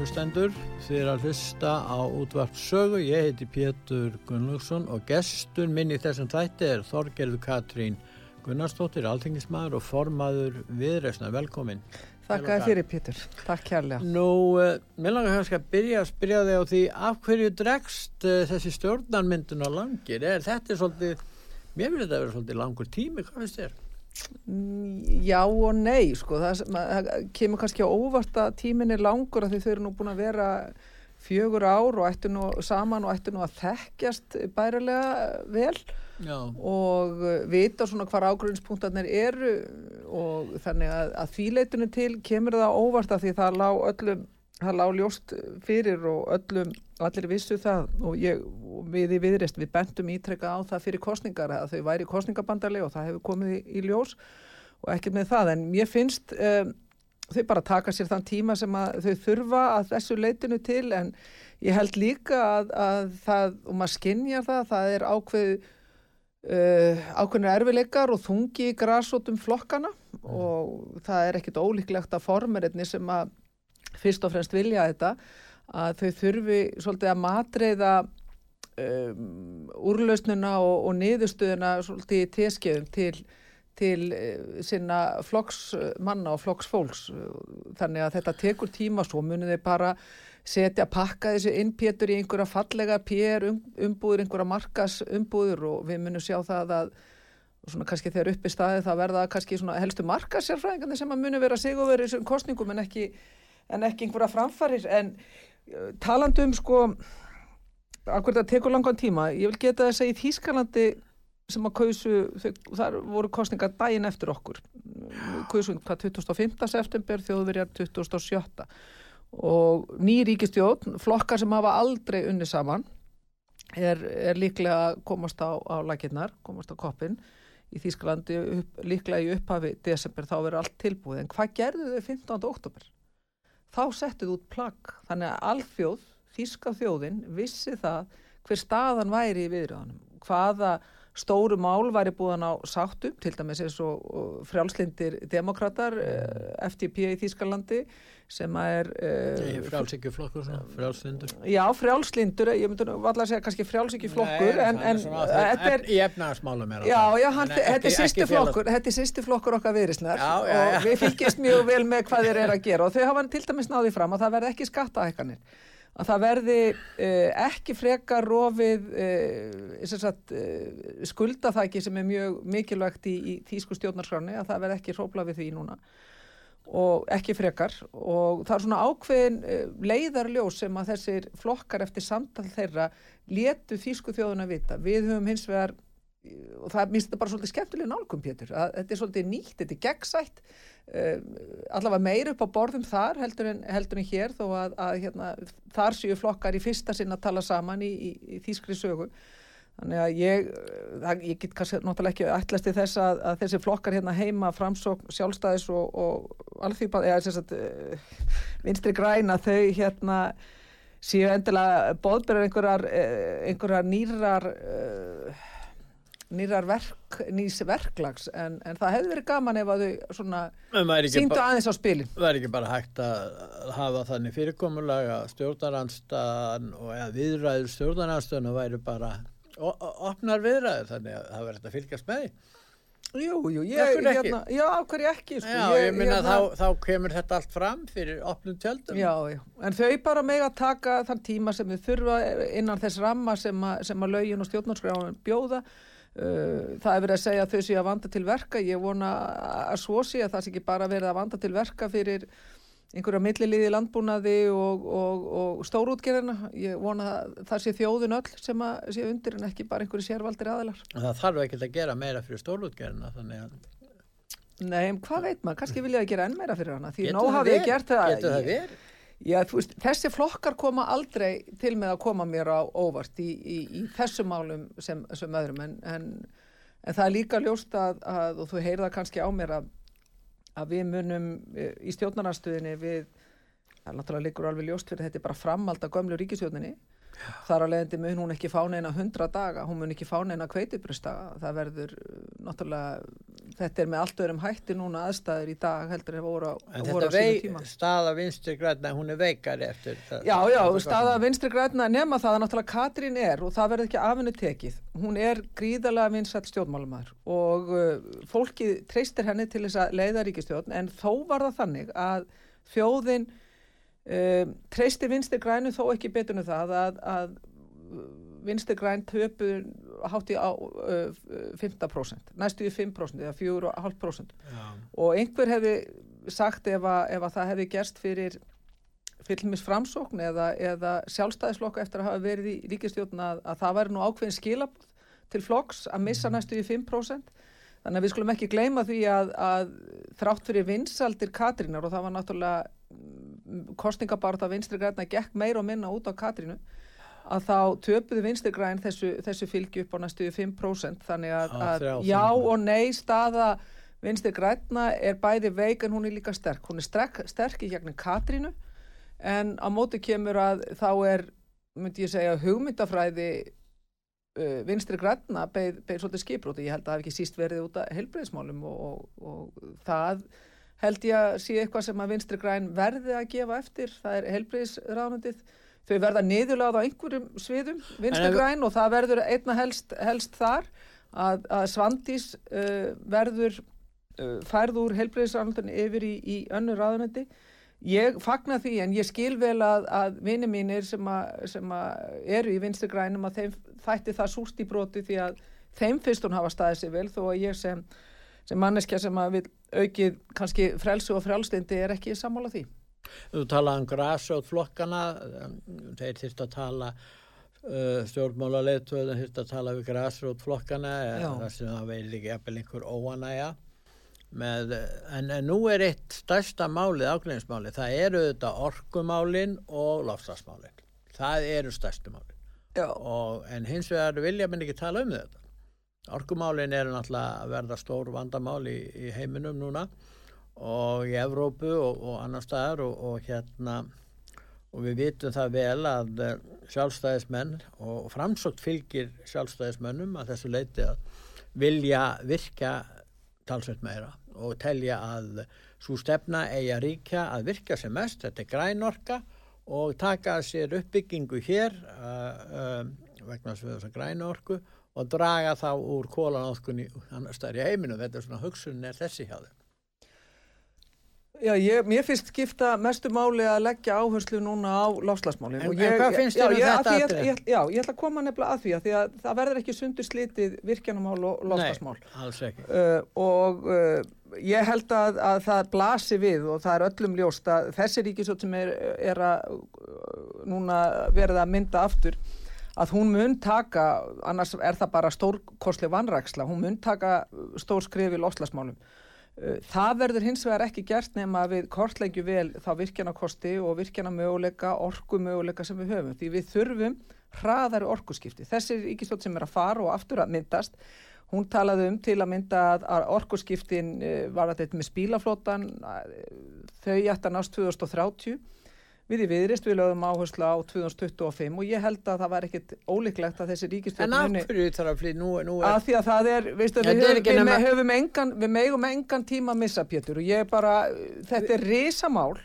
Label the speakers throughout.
Speaker 1: Hlustendur, er að hlusta á útvarp sögu. Ég heiti Pétur Gunnlaugsson og gestur minn í þessum þætti er Þorgerður Katrín Gunnarsdóttir, alþengismæður og formaður viðreysna. Velkomin.
Speaker 2: Þakka þér fyrir Pétur, takk kærlega.
Speaker 1: Nú, uh, mér langar kannski að byrja að spyrja þig á því af hverju dregst uh, þessi stjórnarmyndun á langir? Er þetta er svolítið, mér finnst þetta að vera svolítið langur tími, hvað finnst þér?
Speaker 2: Mm, Já og nei, sko, það, það kemur kannski á óvart að tímin er langur að því þau eru nú búin að vera fjögur ár og ættu nú saman og ættu nú að þekkjast bærilega vel
Speaker 1: Já.
Speaker 2: og vita svona hvar ágrunspunktarnir eru og þannig að, að þvíleitunum til kemur það á óvart að því það lá öllum það lá ljóst fyrir og öllum allir vissu það og, ég, og við í viðrest við bentum ítrekka á það fyrir kostningar að þau væri kostningabandarlega og það hefur komið í, í ljós og ekkert með það en mér finnst um, þau bara taka sér þann tíma sem að þau þurfa að þessu leitinu til en ég held líka að, að það, og maður skinnjar það, það er ákveð uh, ákveðnir erfileikar og þungi í grasótum flokkana mm. og það er ekkit ólíklegt að formerinni sem að fyrst og fremst vilja þetta að þau þurfi svolítið að matreiða um, úrlausnuna og, og niðurstöðuna svolítið í teskjöðum til, til uh, sinna flokksmanna og flokksfólks. Þannig að þetta tekur tíma svo munið þeir bara setja pakka þessu innpétur í einhverja fallega pér um, umbúður, einhverja markas umbúður og við munum sjá það að svona kannski þegar upp í staði það verða kannski svona helstu markasjárfræðingarnir sem að muni vera sig og verið í þessum kostningum en ekki en ekki einhverja framfarir en uh, talandu um sko akkur þetta tekur langan tíma ég vil geta þess að í Þýskalandi sem að kausu, þar voru kostningar daginn eftir okkur kausu hvað 25. september þjóðverjar 2007 og ný ríkistjóð, flokkar sem hafa aldrei unni saman er, er líklega að komast á, á laginnar, komast á koppin í Þýskalandi upp, líklega í upphafi desember þá verður allt tilbúið en hvað gerðu þau 15. oktober? Þá settuð út plagg. Þannig að alþjóð, þíska þjóðin vissi það hver staðan væri í viðröðanum, hvaða stóru mál væri búin á sáttum til dæmis eins og frjálslindir demokrater, FTP í Þískalandi sem er
Speaker 1: uh, frjálsíkjuflokkur frjálslindur
Speaker 2: já frjálslindur, ég myndi valla að segja kannski frjálsíkjuflokkur en, en
Speaker 1: þetta er í efnaðarsmálum er
Speaker 2: já, já, hann, þetta er sýsti flokkur þetta er sýsti flokkur okkar viðrisnar og við fylgjast mjög vel með hvað þeir eru að gera og þau hafa til dæmis náði fram að það verði ekki skattaækanir að það verði uh, ekki frekar rofið uh, sagt, uh, skuldaþæki sem er mjög mikilvægt í, í þýsku stjórnarskráni að það verði ekki hrópla við því núna. Og ekki frekar. Og það er svona ákveðin leiðarljós sem að þessir flokkar eftir samtal þeirra letu þýsku þjóðuna vita. Við höfum hins vegar og það minnst þetta bara svolítið skemmtileg nálgum Pétur, að þetta er svolítið nýtt þetta er gegnsætt allavega meir upp á borðum þar heldur en, heldur en hér þó að, að hérna, þar séu flokkar í fyrsta sinna að tala saman í, í, í þýskri sögu. Þannig að ég það, ég get kannski náttúrulega ekki ætlasti þess að, að þessi flokkar hérna heima framsók sjálfstæðis og, og alþýpa, eða þess að uh, vinstri græna þau hérna séu endilega bóðbyrjar einhverjar, eh, einhverjar nýrar nýrar verk, nýs verklags en, en það hefði verið gaman ef að þau svona síndu aðeins á spilin.
Speaker 1: Það er ekki bara hægt að hafa þannig fyrirkomulega stjórnarhansstaðan og eða viðræður stjórnarhansstaðan og væri bara opnar viðræður þannig að það verður að fylgjast með
Speaker 2: Jú, jú, ég, hérna, já, ákveði ekki sko.
Speaker 1: Já, ég, ég minna hérna, þá, þá kemur þetta allt fram fyrir opnum tjöldum.
Speaker 2: Já, já, en þau bara með að taka þann tíma sem þau þurfa innan þess ramma sem að, sem að lögin og stjórnarskráin bjóða það er verið að segja að þau séu að vanda til verka. Ég vona að svo sé að það sé ekki bara verið að vanda til verka fyrir einhverja milliliði landbúnaði og, og, og stórútgerðina. Ég vona að það sé þjóðun öll sem að sé undir en ekki bara einhverju sérvaldir aðilar.
Speaker 1: Það þarf ekki að gera meira fyrir stórútgerðina þannig að
Speaker 2: Nei, hvað veit maður, kannski vilja að gera enn meira fyrir hana því nóg hafi ég gert það
Speaker 1: Getur það verið?
Speaker 2: Já, veist, þessi flokkar koma aldrei til með að koma mér á óvart í, í, í þessum málum sem, sem öðrum en, en, en það er líka ljóst að, að og þú heyrða kannski á mér að, að við munum eh, í stjórnarnarstöðinni við, það er náttúrulega líkur alveg ljóst fyrir þetta er bara framald að gömlu ríkisjóninni þar að leiðandi mun hún ekki fá neina hundra daga, hún mun ekki fá neina kveitibröstaga, það verður uh, náttúrulega, þetta er með allt öðrum hætti núna aðstæður í dag heldur en voru á,
Speaker 1: sínu tíma. Staða vinstri græna, hún er veikari eftir
Speaker 2: það. Já, já, staða vinstri græna nema það að náttúrulega Katrín er og það verður ekki afinu tekið, hún er gríðalega vinsætt stjórnmálumar og uh, fólki treystir henni til þess að leiða ríkistjórn en þó var það þannig að þjóðin Um, treysti vinstri grænu þó ekki beturnu það að, að vinstri græn töpu hátti á uh, 15% næstu í 5% eða 4,5% og einhver hefði sagt ef að, ef að það hefði gerst fyrir fylgmis framsókn eða, eða sjálfstæðislokka eftir að hafa verið í ríkistjóðun að, að það væri nú ákveðin skilabóð til flokks að missa mhm. næstu í 5% þannig að við skulum ekki gleyma því að, að þrátt fyrir vinsaldir Katrínar og það var náttúrulega kostningabarta vinstri græna gekk meir og minna út á Katrínu að þá töpuðu vinstri græn þessu, þessu fylgi upp á næstu 5% þannig að, að já og nei staða vinstri græna er bæði veik en hún er líka sterk. Hún er sterk, sterk í gegnum Katrínu en á móti kemur að þá er, myndi ég segja, hugmyndafræði uh, vinstri græna beð, beð svolítið skipróti, ég held að það hef ekki síst verið út af helbreyðismálum og, og, og það held ég að sé eitthvað sem að vinstri græn verði að gefa eftir, það er helbriðsránundið, þau verða niðurlað á einhverjum sviðum vinstri græn og það verður einna helst, helst þar að, að Svandís uh, verður uh, færð úr helbriðsránundin yfir í, í önnu ráðunetti. Ég fagna því en ég skil vel að, að vini mínir sem, a, sem a eru í vinstri grænum að þeim þætti það súst í broti því að þeim fyrst hún hafa staðið sér vel þó að ég sem sem manneskja sem að vil aukið kannski frelsu og frjálstindi er ekki sammála því.
Speaker 1: Þú talaði um græsjóðflokkana, þeir þurft að tala uh, stjórnmála leittöðin þurft að tala við græsjóðflokkana það sem það veil ekki eppil einhver óanæja með, en, en nú er eitt stærsta málið, ákveðinsmálið, það eru þetta orkumálin og lofstafsmálin, það eru stærstu málin. Og, en hins vegar vilja minn ekki tala um þetta Orkumálin er náttúrulega að verða stór vandamál í, í heiminum núna og í Evrópu og, og annar staðar og, og hérna og við vitum það vel að eh, sjálfstæðismenn og framsókt fylgir sjálfstæðismennum að þessu leiti að vilja virka talsveit meira og telja að svo stefna eigi að ríkja að virka sem mest, þetta er grænorka og taka sér uppbyggingu hér uh, uh, vegna þess að grænorku og draga þá úr kólanáðkunni annar staðar í heiminu þetta er svona hugsunin er þessi hjá þeim
Speaker 2: Já, ég, mér finnst skipta mestu máli að leggja áherslu núna á lofslagsmálinn.
Speaker 1: En-
Speaker 2: ég-
Speaker 1: hvað finnst þér um
Speaker 2: að
Speaker 1: þetta atriði?
Speaker 2: ég- Já, ég ætla að koma nefnilega að því að, því að það verður ekki sundur slitið virkjanamál og lofslagsmál.
Speaker 1: Nei, alls ekki.
Speaker 2: Uh, og uh, ég held að, að það blasi við og það er öllum ljóst að þessi ríkisjótt sem er, er að uh, núna verða að mynda aftur að hún mun taka, annars er það bara stórkostleg vanræksla, hún mun taka stór skrif í lofslagsmálum. Uh, Það verður hins vegar ekki gert nema að við kortleggju vel þá virkjanakosti og virkjanamöguleika, orkumöguleika sem við höfum. Því við þurfum hraðari orkuskipti. Þessi ríkistótt sem er að fara og aftur að myndast, hún talaði um til að mynda að, orkuskiptin uh, var að þetta með spílaflótan, uh, þau ætti að nást 2030. Við í viðrist við lögum áherslu á 2025 og ég held að það var ekkit ólíklegt að þessi
Speaker 1: En
Speaker 2: ríkistótt
Speaker 1: af hverju þarf að flytja, nú, nú er,
Speaker 2: að því að það er, veistu, við, höfum, við,
Speaker 1: nema-
Speaker 2: höfum engan, við megum engan tíma að missa Pétur og ég er bara, þetta er risamál.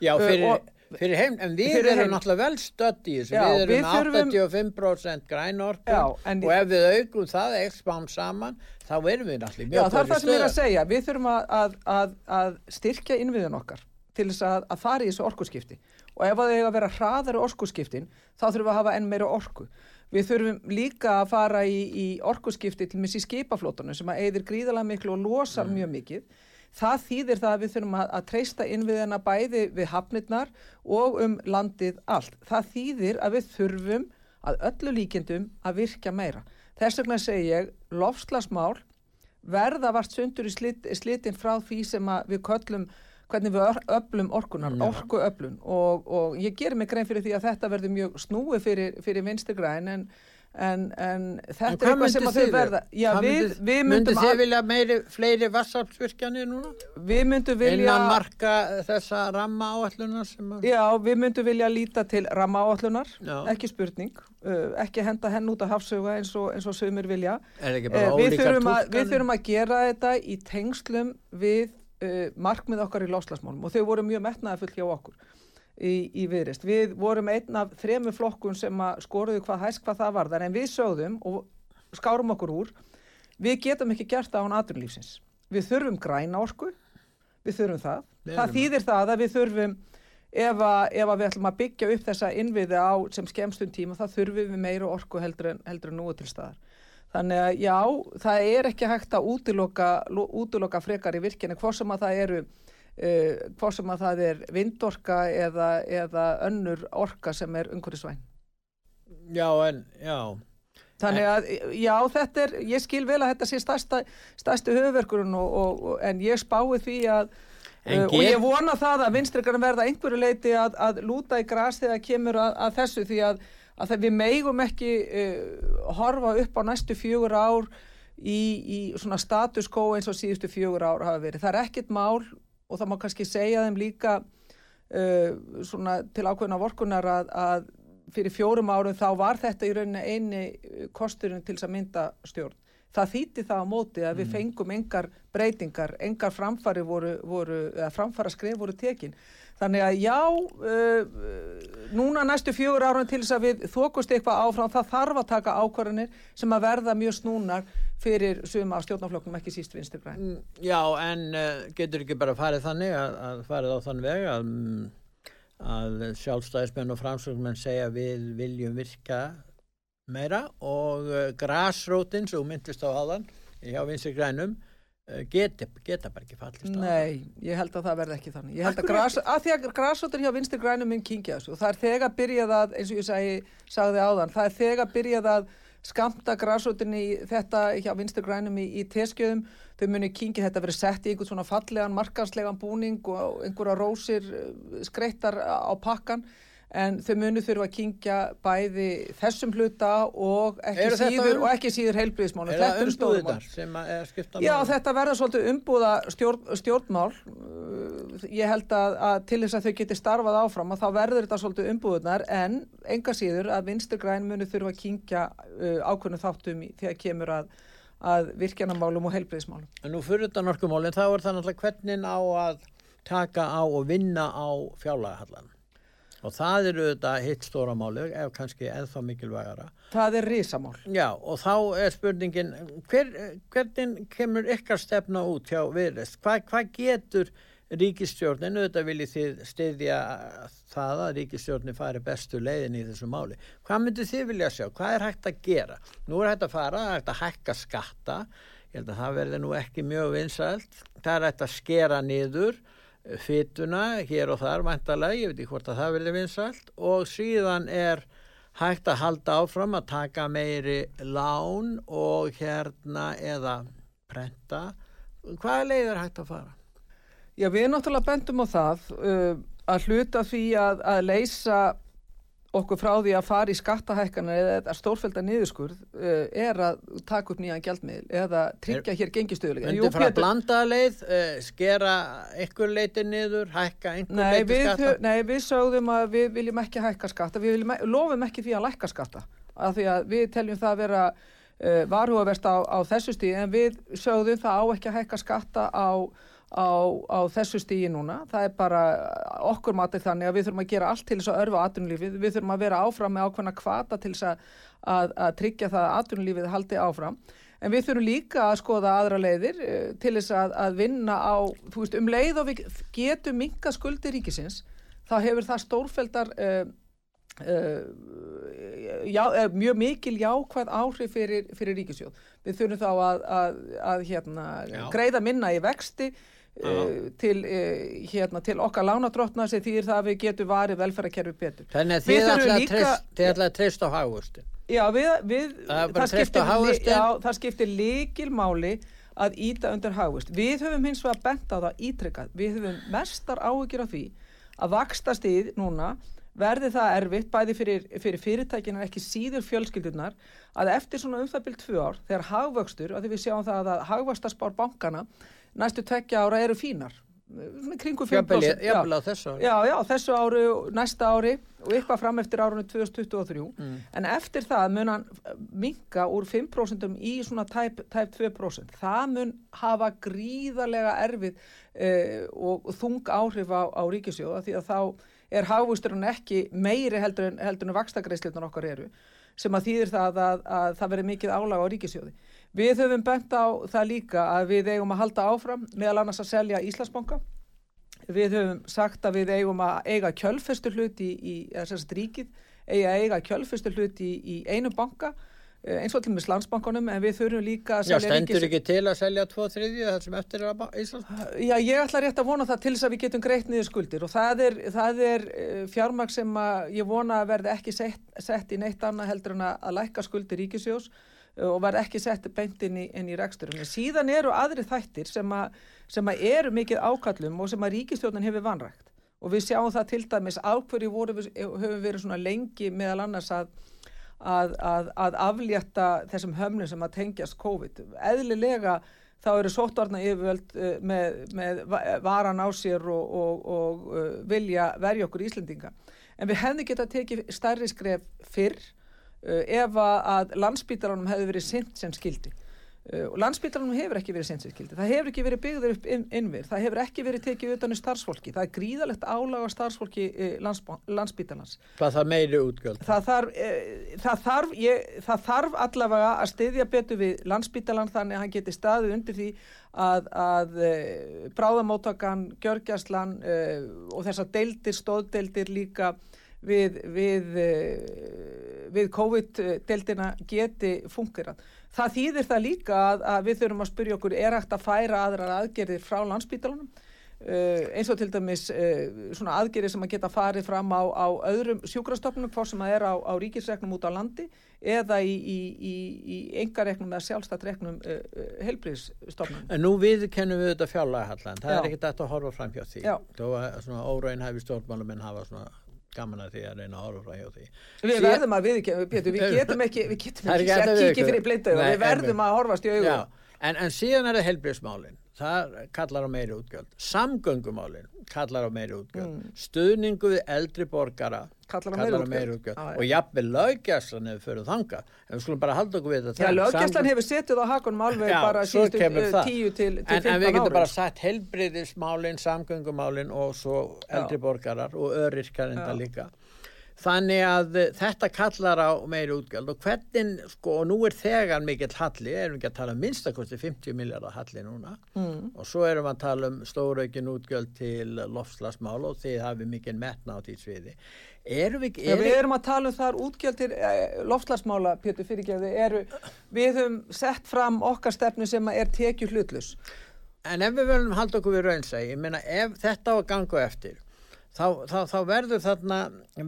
Speaker 1: Já, fyrir,
Speaker 2: uh, og-
Speaker 1: fyrir heim, en við erum
Speaker 2: heim.
Speaker 1: náttúrulega vel stödd í þessu,
Speaker 2: Já,
Speaker 1: við erum
Speaker 2: við þurfum-
Speaker 1: 85% grænorku
Speaker 2: en-
Speaker 1: og ef við aukum það ekki spám saman, þá erum við náttúrulega í
Speaker 2: Já,
Speaker 1: mjög
Speaker 2: það er það sem ég er að segja, við þurfum að, að, að, að styrkja innviðin okkar til þess að, að fara í þessu orkuskipti. Og ef það eiga að vera hraðari orkuskiptin þá þurfum við að hafa enn meira orku. Við þurfum líka að fara í, í orkuskipti til missi skipaflótunum sem að eigðir gríðalega miklu og losar mjög mikið. Það þýðir það að við þurfum að, að treysta innviðina bæði við hafnirnar og um landið allt. Það þýðir að við þurfum að öllu líkindum að virka meira. Þess vegna segi ég lofslagsmál verða vart sundur í slit, slitin frá því sem við köllum hvernig við öflum orkunar,
Speaker 1: Já.
Speaker 2: orkuöflun. Og, og ég gerir mig grein fyrir því að þetta verður mjög snúi fyrir, fyrir vinstri græn en, en, en þetta
Speaker 1: En
Speaker 2: er
Speaker 1: hvað
Speaker 2: eitthvað sem að
Speaker 1: þið
Speaker 2: þau verða já, við, við myndum
Speaker 1: þið
Speaker 2: að,
Speaker 1: vilja meiri, fleiri vassafsvirkjanir núna?
Speaker 2: við myndum vilja
Speaker 1: Innan marka þessa ramma áallunar sem að...
Speaker 2: já, við myndum vilja líta til rammaáallunar ekki spurning, uh, ekki henda henn út af hafsuga eins og, eins og sömur vilja. Við, þurfum að, við þurfum að gera þetta í tengslum við uh, markmið okkar í loslasmálum og þau voru mjög metnaðafull hjá okkur í, í viðrist. Við vorum einn af þremu flokkun sem skoruðu hvað hæst hvað það varðar en við sögðum og skárum okkur úr við getum ekki gert það án aturlífsins. Við þurfum græna orku, við þurfum það.
Speaker 1: Við
Speaker 2: það þýðir það að við þurfum ef að, ef að við ætlum að byggja upp þessa innviði á sem skemmstun tíma þá þurfum við meira orku heldur en, heldur en nú til staðar. Þannig að já, það er ekki hægt að útiloka, lo- útiloka frekar í virkinni hvort sem að það eru uh, hvort sem að það er vindorka eða, eða önnur orka sem er umhverfisvæn.
Speaker 1: Já, en, já.
Speaker 2: Þannig að, já, þetta er, ég skil vel að þetta sé stærsta, stærsti höfverkurinn og, og, og, en ég spái því að, uh, og ég vona það að vinstregarinn verða einhverju leiti að, að lúta í gras þegar kemur að, að þessu því að, að við megum ekki uh, horfa upp á næstu fjögur ár í, í svona status quo eins og síðustu fjögur ár hafa verið. Það er ekkit mál og það má kannski segja þeim líka uh, svona til ákveðna vorkunar að, að fyrir fjórum árum þá var þetta í rauninni eini uh, kosturinn til þess að mynda stjórn. Það þýtti það á móti að við fengum engar breytingar, engar framfari voru, voru eða framfara skref voru tekin. Þannig að já, uh, núna næstu fjögur árum til þess að við þokust eitthvað áfram, það þarf að taka ákvarðanir sem að verða mjög snúnar fyrir suma af stjórnafloknum, ekki síst vinstur græn.
Speaker 1: Mm, Já, en uh, getur ekki bara farið þannig að, að farið á þann veg að, mm, að sjálfstæðismenn og framsögmenn segja við viljum virka meira og uh, grasrótin sem þú myndist á aðan hjá vinstri uh, geti, geta bara ekki fallist á
Speaker 2: Nei, ég held að það verði ekki þannig. Ég held
Speaker 1: Af
Speaker 2: að, gras, að því að grasóttir hjá vinstri grænum minn kingja þessu og það er þegar byrjað að, eins og ég segi, sagði áðan, það er þegar byrjað að skamta grasóttinni í þetta hjá vinstri grænum í, í teskjöðum, þau muni kingja þetta verið sett í einhvern svona fallegan, markanslegan búning og einhverja rósir eh, skreittar á pakkan en þau munu þurfa að kingja bæði þessum hluta og ekki
Speaker 1: Eru þetta
Speaker 2: síður
Speaker 1: um-
Speaker 2: síður heilbriðismál.
Speaker 1: Er það umbúðinar sem að- er að skipta
Speaker 2: Já, þetta verða svolítið umbúða stjórn, stjórnmál. Uh, Ég held að, að til þess að þau geti starfað áfram að þá verður þetta svolítið umbúðunar en enga síður að vinstur græn muni þurfa að kingja uh, ákveðnu þáttum í, þegar kemur að, að virkjanamálum og heilbriðismálum.
Speaker 1: En nú fyrir þetta norkumálinn þá er það náttúrulega hvernig á að taka á og vinna á fjárlagahallan og það eru þetta hitt stóra máli ef kannski eða mikilvægara
Speaker 2: Það er risamál.
Speaker 1: Já, og þá er spurningin, hver, hvernig kemur ykkar stefna út hjá viðreist? Hvað hva getur ríkistjórnin, auðvitað viljið þið styðja það að ríkistjórnin fari bestu leiðin í þessu máli. Hvað myndir þið vilja sjá? Hvað er hægt að gera? Nú er hægt að fara, hægt að hækka skatta, ég held að það verði nú ekki mjög vinsælt, það er hægt að skera niður fytuna hér og þar vantalega, ég veit ekki hvort að það verði vinsælt og síðan er hægt að halda áfram að taka meiri lán og hérna eða prenta. Hvaða leið er hægt að fara?
Speaker 2: Já, við náttúrulega bendum á það uh, að hluta því að, að leysa okkur frá því að fara í skattahækkanar eða stórfælda niðurskurð uh, er að taka upp nýjan gjaldmiðl eða tryggja hér gengistöðulega.
Speaker 1: Undir frá að blanda leið, uh, skera ykkur leiti niður, hækka einhver
Speaker 2: nei,
Speaker 1: leiti skatta?
Speaker 2: Nei, við sögðum að við viljum ekki hækka skatta, við viljum, lofum ekki því að lækka skatta, af því að við teljum það að vera uh, varhugaverst á, á þessu stíð en við sögðum það á ekki að hækka skatta á á, á þessu stígi núna. Það er bara okkur matið þannig að við þurfum að gera allt til þess að örfa atvinnulífið. Við þurfum að vera áfram með ákveðna kvata til þess að, að, að tryggja það að atvinnulífið haldi áfram. En við þurfum líka að skoða aðra leiðir uh, til þess að, að vinna á, þú veist, um leið og við getum minka skuldi ríkisins, þá hefur það stórfeldar... Uh, Uh, já, mjög mikil jákvæð áhrif fyrir, fyrir ríkisjóð. Við þurfum þá að, að, að hérna, greiða minna í vexti Uh, til, uh, hérna, til okkar lánadrottna sem þýðir það að við getum varið velferðarkerfi betur.
Speaker 1: Þannig að þið ætlaði líka... að treysta á hagvörstin.
Speaker 2: Já, við, við, það, það, skiptir, já, það skiptir líkil máli að íta undir hagvöst. Við höfum hins vegar bent á það ítrykkað. Við höfum mestar áhugir af því að vaksta stíð núna verði það erfitt bæði fyrir, fyrir fyrirtækina ekki síður fjölskyldunar að eftir svona um byrjum tvö ár þegar hagvöxtur, að því við sjáum það að hagvöxtarspár bankana næstu tvekja ára eru fínar. Kringu 5%
Speaker 1: já, þessu
Speaker 2: já, já, þessu ári, næsta ári og eitthvað fram eftir árunni 2023 mm. en eftir það mun hann minka úr 5% í svona tæp, tæp 2% það mun hafa gríðarlega erfið eh, og þung áhrif á, á ríkisjóða því að þá er hafusturinn ekki meiri heldur en, heldur en vakstakreislunar okkar eru sem að þýðir það að, að, að það veri mikið álag á ríkisjóði Við höfum bent á það líka að við eigum að halda áfram meðal annars að selja Íslandsbanka. Við höfum sagt að við eigum að eiga kjölfestur hlut í, í þessast ríkið, eiga eiga kjölfestur hlut í, í einu banka eins og til með landsbankunum en við þurfum líka að
Speaker 1: selja ríkis... Já, stendur ríkis... ekki til að selja 2-3 þar sem eftir er að Íslandsbanka?
Speaker 2: Já, ég ætla rétt að vona það til þess að við getum greitt niður skuldir og það er, það er eh, fjármag sem ég vona að verði ekki sett, sett í neitt annað heldur en að lækka skuldir ríkisjós og var ekki sett beint inn í, í reksturinn. Síðan eru aðri þættir sem, a, sem að eru mikið ákallum og sem að ríkistjóðan hefur vanrægt og við sjáum það til dæmis ákverju við, höfum verið svona lengi meðal annars að, að, að, að aflétta þessum höfnum sem að tengjast COVID. Eðlilega þá eru sóttvarna yfirvöld uh, með, með varan á sér og, og, og uh, vilja verja okkur Íslendinga. En við hefðum geta tekið stærri skref fyrr Uh, ef að landsbítalanum hefði verið sint sem skildi og landsbítalanum hefur ekki verið sint sem skildi það hefur ekki verið byggður upp inn, innvið það hefur ekki verið tekið utan í starfsfólki það er gríðalegt álaga starfsfólki lands, landsbítalans
Speaker 1: Hvað það meiri útgjöld?
Speaker 2: Það þarf, það, þarf, ég, það þarf allavega að styðja betur við landsbítalan þannig að hann geti staðið undir því að, að bráðamóttakan, gjörgjastlan og þessar deildir, stóðdeildir líka við, við, eh, við COVID-deltina geti fungerað. Það þýðir það líka að, að við þurfum að spyrja okkur er hægt að færa aðrar aðgerðir frá landsbítalunum uh, eins og til dæmis uh, svona aðgerðir sem að geta farið fram á, á öðrum sjúkrastofnum hvort sem að er á, á ríkisregnum út á landi eða í, í, í, í engaregnum eða sjálfstættregnum uh, helbriðsstofnum.
Speaker 1: En nú við kennum við þetta fjárlægahallan, það Já. er ekkert að horfa fram hjá því. Já. Þó að svona óræðin hefur stjórnmáluminn hafa svona gaman að því að reyna að horfa hjá því.
Speaker 2: Við verðum að við, Pétur, við getum ekki við getum ekki að kíkja fyrir blindu við verðum að horfast í auðvitað
Speaker 1: en, en síðan er það helbriðsmálin það kallar á meiri útgjöld. Samgöngumálin kallar á meiri útgjöld. Mm. stuðningu við eldri borgara
Speaker 2: kallar á meiri útgjöld,
Speaker 1: útgjöld. Ah, og jafnveg löggjæslan hefur fyrir þanga en við skulum bara halda okkur við
Speaker 2: þetta. Löggjæslan Samgöng... hefur setið á hakunum alveg já, bara sístu uh, tíu til, til
Speaker 1: en, 15 ári en við getum bara sagt helbriðismálin samgöngumálin og svo eldri já. borgarar og öryskar enda líka Þannig að þetta kallar á meiri útgjöld og hvernig, sko, og nú er þegar mikill halli, erum við ekki að tala um minnstakosti 50 miljardar halli núna mm. og svo erum við að tala um stóraukin útgjöld til lofslagsmál og þið hafið mikið metna á því sviði.
Speaker 2: Erum við, er, við erum að tala um þar útgjöldir eh, lofslagsmála, Pétur Fyrirgeði, eru, við höfum sett fram okkar stefnu sem er tekju hlutlus.
Speaker 1: En ef við verðum halda okkur við raunsæg, ég meina ef þetta á að ganga eftir, þá, þá, þá verður þarna,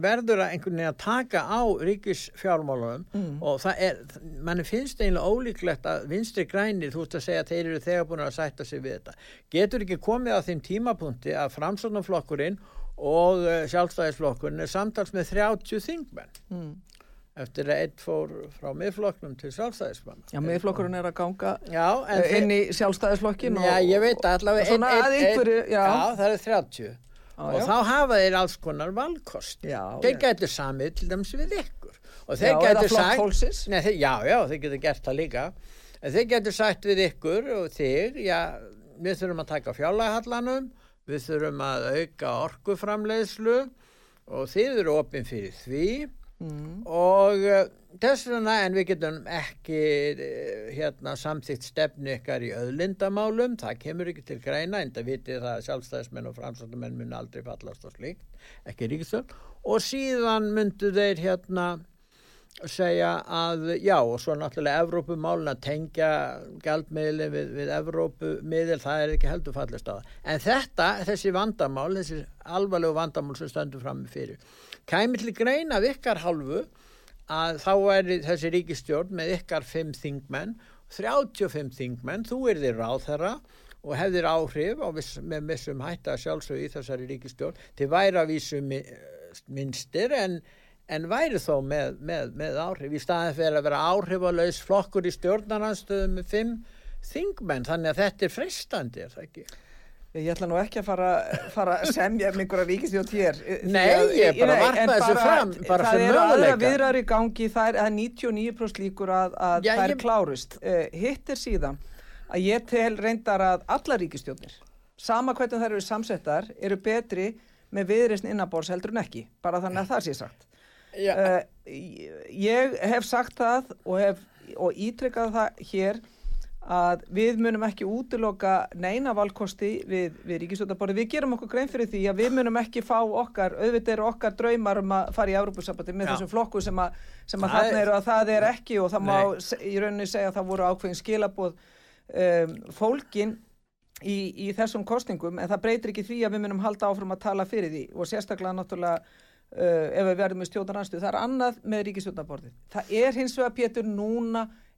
Speaker 1: verður að einhvern veginn að taka á ríkisfjármálunum mm. og það er, manni finnst eiginlega ólíklegt að vinstri grænir, þú veist að segja þeir eru þegar búin að sætta sig við þetta. Getur ekki komið á þeim tímapunkti að framsóknarflokkurinn og uh, sjálfstæðisflokkurinn er samtals með 30 þingmenn mm. eftir að einn fór frá miðflokknum til sjálfstæðismann
Speaker 2: Já, miðflokkurinn er að ganga já, uh, inn í sjálfstæðisflokkin
Speaker 1: Já, ég veit allavega ein, ein, ein, já. já, það er 30 ah, og já. þá hafa þeir alls konar valkost. Þeir getur samið til dæmis við ykkur. Og þeir getur sagt nei, þeir, Já, já, þeir getur gert það líka. En þeir getur sagt við ykkur og þig, já, við þurfum að taka fjárlægahallanum við þurfum að auka orkuframleiðslu og þið eru opinn fyrir því mm. og uh, þess vegna en við getum ekki uh, hérna samþýtt stefnu ykkar í öðlindamálum, það kemur ekki til greina en það vitið það að sjálfstæðismenn og framsóttumenn mun aldrei fallast á slíkt, ekki ríkistöld og síðan myndu þeir hérna segja að já og svo náttúrulega Evrópumálun að tengja gældmiðli við, við Evrópumiðil það er ekki heldur fallist á það en þetta, þessi vandamál þessi alvarlegu vandamál sem stöndur fram með fyrir kæmi til greina af ykkar halvu að þá er þessi ríkistjórn með ykkar 5 þingmenn 35 þingmenn, þú er þér ráð þeirra og hefðir áhrif viss, með missum hætta sjálfsög í þessari ríkistjórn til væra vísum minnstir en en væri þó með, með, með áhrif í staðin fyrir að vera áhrifalauðs flokkur í stjórnarnanstöðum með fimm þingmenn, þannig að þetta er fristandi, er það ekki?
Speaker 2: Ég ætla nú ekki að fara, fara að semja um einhverja ríkistjótt hér.
Speaker 1: Nei, ég er bara að varpa þessu fram, bara
Speaker 2: fyrir möguleika. Það eru aðra viðrar í gangi, það er 99% líkur að, að Já, það er ég... klárust. Uh, hitt er síðan að ég tel reyndar að alla ríkistjóttir, sama hvernig þær eru samsettar, eru betri með viðreysn innabórs heldur en ekki, bara þannig að það sé sagt. Uh, ég hef sagt það og, hef, og ítrykkað það hér að við munum ekki útiloka neina valkosti við, við ríkistöðaborði. Við gerum okkur grein fyrir því að við munum ekki fá okkar, auðvitað eru okkar draumar um að fara í Európusambandi með Já. þessum flokku sem að, sem að þarna eru að það er ekki og það Nei. má í rauninni segja að það voru ákveðin skilabóð um, fólkin í, í þessum kostningum en það breytir ekki því að við munum halda áfram að tala fyrir því og sérstaklega náttúrulega uh, ef við verðum með stjórnarnarstöð, það er annað með ríkistjórnaborðið.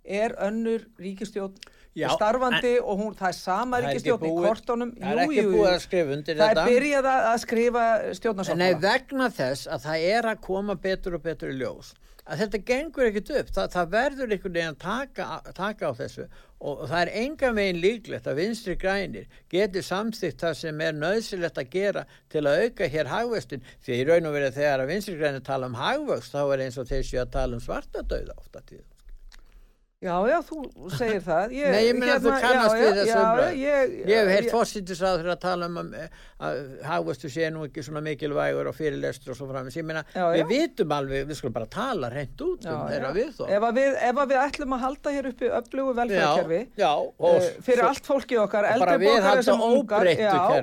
Speaker 2: Það er önnur ríkistjórn Já, starfandi en, og hún, það er sama ríkistjórn í kortónum.
Speaker 1: Það er ekki búið að skrifa undir
Speaker 2: það
Speaker 1: þetta.
Speaker 2: Það er byrjað að skrifa stjórnarsáttmála.
Speaker 1: Nei, vegna þess að það er að koma betur og betur í ljós að þetta gengur ekkert upp, Þa, það verður einhvern veginn að taka, taka á þessu og, það er enga veginn líklegt að vinstri grænir getur samþygt það sem er nöðsilegt að gera til að auka hér hagvöxtin því í raun og verið þegar að vinstri grænir tala um hagvöxt þá er eins og séu að tala um svartadauða ofta tíð
Speaker 2: Já, já, þú segir það.
Speaker 1: Ég, Nei, ég minna að þú hérna, kannast við þessu umræð. Ég, ég hef heilt fórsýttisáður að tala um að, að hafðustu sé nú ekki svona mikilvægur og fyrirlestur og svo framins. Ég minna, við vitum alveg, við skulum bara tala reynd út um þeirra við þó.
Speaker 2: Ef við, ef við ætlum að halda hér uppi öflugu velfæðkerfi, uh, fyrir allt fólkið okkar, eldri bókar sem ungar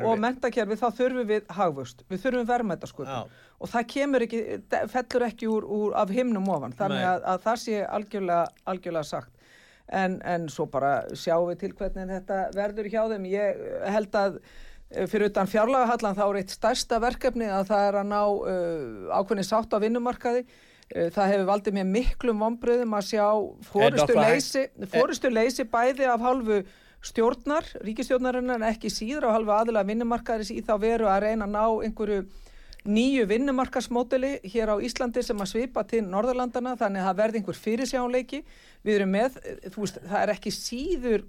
Speaker 2: og mentakerfi, þá þurfum við hafðust. Við þurfum verðmættasköpum og það kemur ekki, fellur ekki úr, úr af himnum ofan, þannig að, að það sé algjörlega, algjörlega sagt. En, en svo bara sjáum við til hvernig þetta verður hjá þeim. Ég held að eh, fyrir utan fjárlagahallan þá er eitt stærsta verkefni að það er að ná uh, ákveðni sátt á vinnumarkaði. Uh, það hefur valdið mér miklum vonbröðum að sjá fórustu leysi, fórustu leysi bæði af halvu stjórnar, ríkistjórnarinnar en ekki síður á halvu aðila vinnumarkaðis í þá veru að reyna að ná einhverju nýju vinnumarkasmódeli hér á Íslandi sem að svipa til Norðurlandana þannig að það verði einhver fyrirsjánleiki við erum með, þú veist, það er ekki síður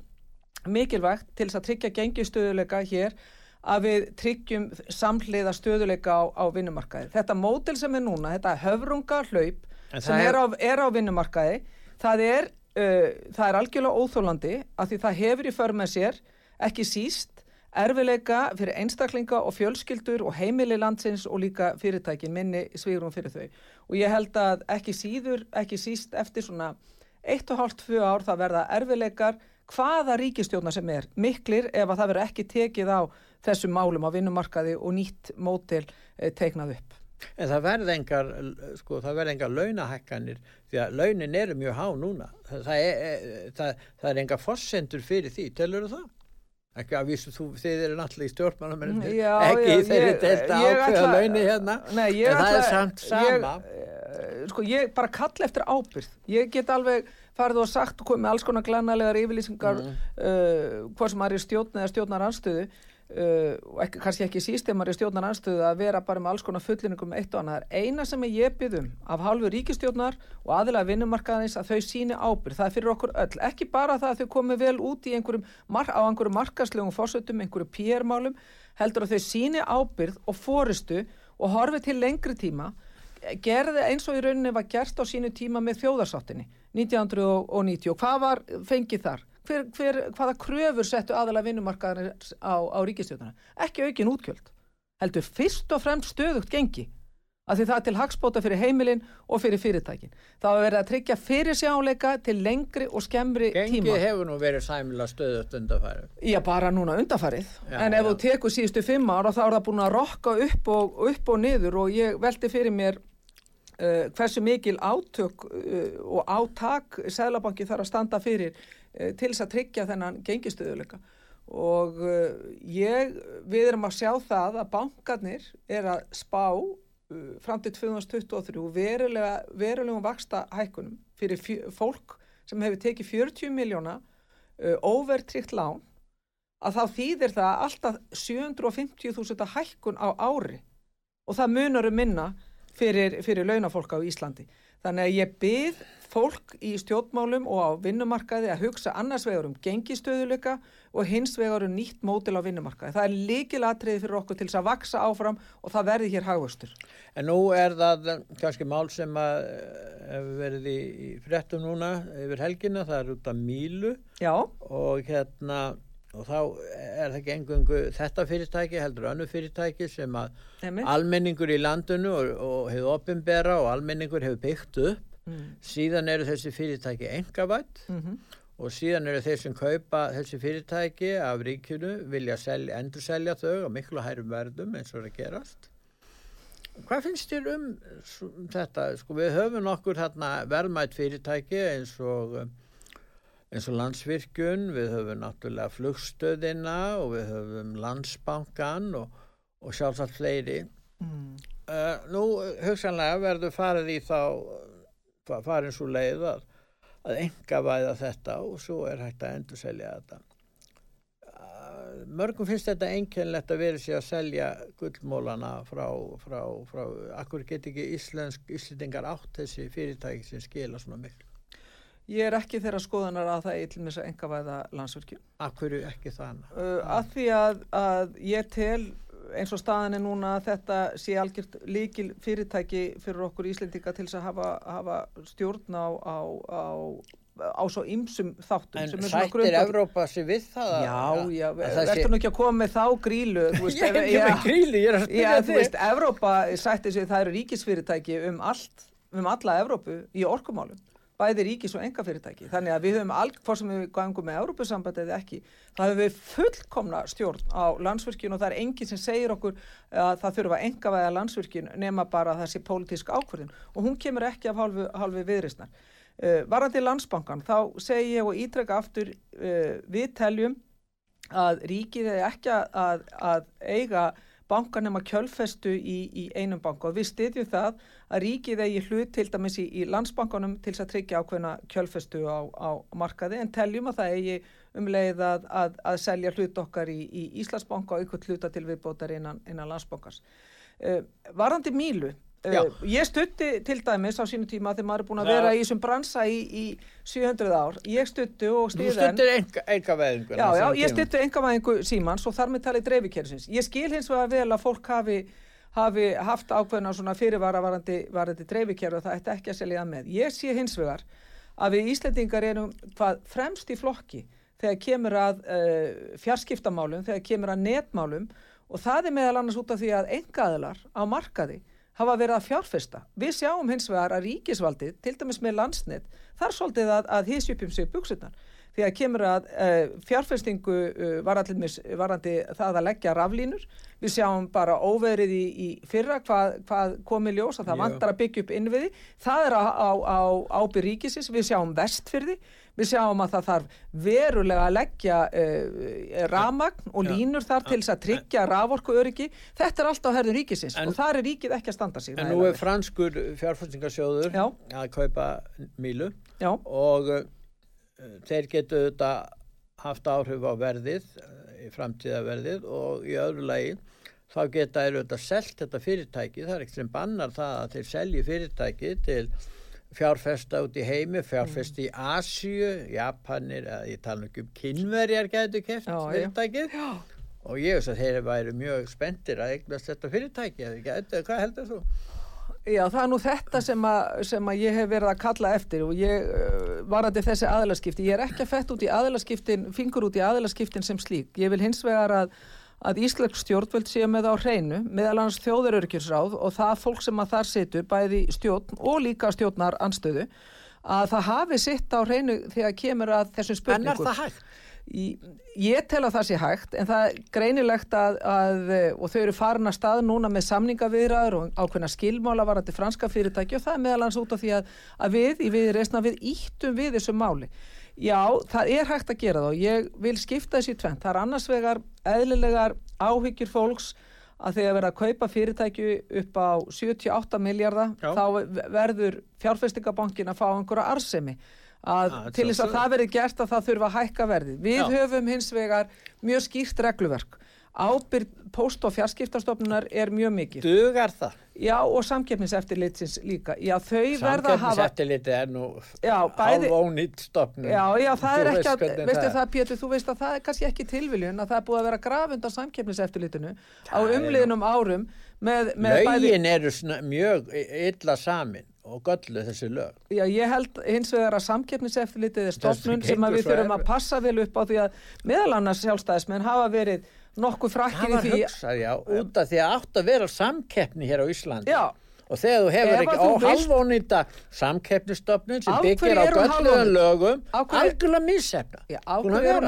Speaker 2: mikilvægt til þess að tryggja gengistöðuleika hér að við tryggjum samhliða stöðuleika á, á vinnumarkaði. Þetta módel sem er núna, þetta höfrunga hlaup sem er á, er á vinnumarkaði, það er, uh, það er algjörlega óþólandi að því það hefur í för með sér ekki síst erfileika fyrir einstaklinga og fjölskyldur og heimili landsins og líka fyrirtækin minni svigrum fyrir þau. Og ég held að ekki síður, ekki síst eftir svona eitt og hálft tvö ár það verða erfileikar hvaða ríkistjóna sem er miklir ef að það verður ekki tekið á þessum málum á vinnumarkaði og nýtt mótil eh, teiknað upp.
Speaker 1: En það verði engar, sko, það verði engar launahækkanir því að launin eru mjög há núna. Það, er, það er engar fossendur fyrir því, telur þú það? Ekki að vísu, þú, þið eru náttúrulega í stjórnmálum, ekki í þeirri delta ákveða launi hérna,
Speaker 2: nei,
Speaker 1: en það er samt sama.
Speaker 2: Ég, eh, sko, ég bara kalla eftir ábyrð. Ég get alveg farið og sagt og komið alls konar glænalegar yfirlýsingar mm. uh, hvað sem er í stjórn eða stjórnar anstöðu og ekki, kannski ekki sístemar í stjórnar anstöðu að vera bara með alls konar fullinningum um eitt og annað. Eina sem ég byggðum af halvu ríkistjórnar og aðilega vinnumarkaðins að þau síni ábyrð. Það er fyrir okkur öll. Ekki bara það að þau komi vel út í einhverjum, á einhverjum markaslegum fórsötum, einhverjum PR-málum, heldur að þau síni ábyrð og fóristu og horfi til lengri tíma gerði eins og í rauninni var gert á sínu tíma með þjóðarsáttinni 1990 og hvað var fengið þar? Hver, hver, hvaða kröfur settu aðalega vinnumarkaðar á, á ríkistjóðana ekki aukin útkjöld heldur fyrst og fremst stöðugt gengi af því það er til hagspóta fyrir heimilin og fyrir fyrirtækin. Það var verið að tryggja fyrir sjáleika til lengri og skemmri
Speaker 1: Gengi
Speaker 2: tíma.
Speaker 1: Gengi hefur nú verið sæmila stöðut undarfærið.
Speaker 2: Já, bara núna undarfærið. En ef já. þú tekur síðustu fimm ára þá er það búin að rokka upp og, upp og niður og ég veldi fyrir mér uh, hversu mikil átök uh, og átak Sælabanki þarf að standa fyrir til þess að tryggja þennan gengistöðuleika og uh, ég, við erum að sjá það að bankarnir er að spá uh, fram til 2023 verulega, verulegum vaksta hækkunum fyrir fólk sem hefur tekið 40 miljóna overtrykt lán að þá þýðir það alltaf 750.000 hækkun á ári og það munar um minna fyrir, fyrir launafólk á Íslandi. Þannig að ég byrð fólk í stjórnmálum og á vinnumarkaði að hugsa annars vegar um gengistöðuleika og hins vegar um nýtt mótil á vinnumarkaði. Það er líkilatriði fyrir okkur til þess að vaksa áfram og það verði hér hagvöstur.
Speaker 1: En nú er það kannski mál sem að eh, verið í, frettum núna yfir helgina, það er út af Mílu
Speaker 2: Já.
Speaker 1: og hérna og þá er það ekki engungu þetta fyrirtæki heldur önnu fyrirtæki sem að Emi. almenningur í landinu og, og hefur oppimbera og almenningur hefur byggt upp mm. síðan eru þessi fyrirtæki engavætt mm -hmm. og síðan eru þeir sem kaupa þessi fyrirtæki af ríkjunu vilja selja, endur selja þau á miklu hærum verðum eins og það gerast Hvað finnst þér um þetta? Sko við höfum okkur verðmætt fyrirtæki eins og eins og landsvirkjun, við höfum náttúrulega flugstöðina og við höfum landsbankan og, og sjálfsagt fleiri. Mm. Uh, nú hugsanlega verður farið í þá, farið svo leið að, að enga væða þetta og svo er hægt að endur selja þetta. Mörgum finnst þetta einkennlegt að vera sér að selja gullmólana frá, frá, frá, akkur get ekki íslensk, íslendingar átt þessi fyrirtæki sem skila svona miklu.
Speaker 2: Ég er ekki þeirra skoðanar að það er til þess að enga væða landsverkjum.
Speaker 1: Akkur ekki þann?
Speaker 2: Uh, að því að, að ég tel eins og staðin er núna að þetta sé algjört líkil fyrirtæki fyrir okkur íslendinga til þess að hafa, hafa stjórn á, á, á, á svo ymsum þáttum.
Speaker 1: En sættir Evrópa sér við það?
Speaker 2: Já, já, verður nú ekki að koma með þá grílu.
Speaker 1: Veist, ég er ekki með grílu, ég er að spyrja
Speaker 2: þig. Þú veist, Evrópa sættir sér það eru ríkisfyrirtæki um allt, um alla Evrópu í orkumálum bæði ríkis og enga fyrirtæki. Þannig að við höfum alg, fór sem við gangum með Európusamband eða ekki, það höfum við fullkomna stjórn á landsvirkjun og það er enginn sem segir okkur að það þurfa að enga væða landsvirkjun nema bara þessi pólitísk ákvörðin og hún kemur ekki af halvu, halvu viðrisnar. Uh, Varandi landsbankan, þá segi ég og ítreka aftur, uh, við teljum að ríkið er ekki að, að eiga bankanema kjölfestu í, í einum banku og við styðjum það að ríkið eigi hlut til dæmis í, í landsbankanum til þess að tryggja ákveðna kjölfestu á, á markaði en teljum að það eigi um leið að, að, að selja hlut okkar í, í Íslandsbanka og ykkur hluta til viðbótar innan, innan landsbankars. Uh, varandi Mílu, Uh, ég stutti til dæmis á sínu tíma þegar maður er búin að vera í þessum bransa í, í 700 ár, ég stutti og
Speaker 1: stýðan Þú stuttir enga veðingu
Speaker 2: Já, já, ég stutti enga veðingu símans og þar með talið dreifikerfins ég skil hins vegar vel að fólk hafi, hafi haft ákveðna svona fyrirvara varandi, varandi dreifikerfi og það ætti ekki að selja með. Ég sé hins vegar að við Íslandingar erum hvað fremst í flokki þegar kemur að uh, fjarskiptamálum, þegar kemur að netmálum og það er meðal annars út af því að engaðilar á markaði hafa verið að fjárfesta. Við sjáum hins vegar að ríkisvaldið, til dæmis með landsnett, þar svolítið að, að hísjupjum sig buksunar því að kemur að uh, fjárfestingu uh, varandi það að leggja raflínur. Við sjáum bara óverið í, í fyrra hvað, hvað komi ljós að það Já. vantar að byggja upp innviði. Það er á, á, á ábyrg ríkisins. Við sjáum vestfyrði. Við sjáum að það þarf verulega að leggja uh, ramagn og línur þar til þess að tryggja raforku öryggi. Þetta er allt á herðu ríkisins en, og þar er ríkið ekki að standa sig.
Speaker 1: En nú er franskur fjárfestingarsjóður að kaupa mílu
Speaker 2: Já.
Speaker 1: og þeir getu þetta haft áhrif á verðið í framtíðaverðið og í öðru lagi þá geta þeir auðvitað selgt þetta fyrirtæki, það er ekkert sem bannar það að þeir selji fyrirtæki til fjárfesta út í heimi, fjárfesta í Asju, Japanir, ég tala ekki um kynverjar getur keft fyrirtækið já. og ég veist að þeir væri mjög spendir að eignast þetta fyrirtæki, eða getur, hvað heldur þú?
Speaker 2: Já, það er nú þetta sem að, sem að ég hef verið að kalla eftir og ég uh, varandi þessi aðlaskipti. Ég er ekki að fett út í aðlaskiptin, fingur út í aðlaskiptin sem slík. Ég vil hins vegar að, að Íslensk stjórnvöld sé með á hreinu, meðal annars þjóðurörkjursráð og það fólk sem að þar situr, bæði stjórn og líka stjórnar anstöðu, að það hafi sitt á hreinu þegar kemur að þessum spurningum.
Speaker 1: En er það hægt?
Speaker 2: Ég tel að það sé hægt en það er greinilegt að, að og þau eru farin að stað núna með samningaviðraður og ákveðna skilmála varandi franska fyrirtæki og það er meðalans út af því að, að við í við reysna við íttum við þessu máli. Já, það er hægt að gera það og ég vil skipta þessi tvent. Það er annars vegar eðlilegar áhyggjur fólks að þegar verða að kaupa fyrirtæki upp á 78 miljardar þá verður fjárfestingabankin að fá einhverja arsemi að ah, til þess að það verði gert að það þurfa að hækka verði. Við Já. höfum hins vegar mjög skýrt regluverk. Ábyrg post- og fjarskiptastofnunar er mjög mikið.
Speaker 1: Dugar það?
Speaker 2: Já og samkeppniseftirlitsins líka. Já þau verða að hafa...
Speaker 1: Samkeppniseftirliti er nú hálfónýtt stofnun.
Speaker 2: Já, já það er ekki að, veistu það, það Pétur, þú veist að það er kannski ekki tilviljun að það er búið að vera grafund á samkeppniseftirlitinu á umliðnum árum með,
Speaker 1: með bæði... eru mjög illa samin og göllu þessi lög.
Speaker 2: Já, ég held hins vegar að samkeppniseftilitið er stofnun sem við þurfum að passa vel upp á því að meðal annars sjálfstæðismenn hafa verið nokkuð frakkir í því.
Speaker 1: Það var hugsað, já, út af því að átt að vera samkeppni hér á Íslandi. Já, og þegar þú hefur ekki óhalvónýta samkeppnistofnun sem byggir á gölluðan lögum algjörlega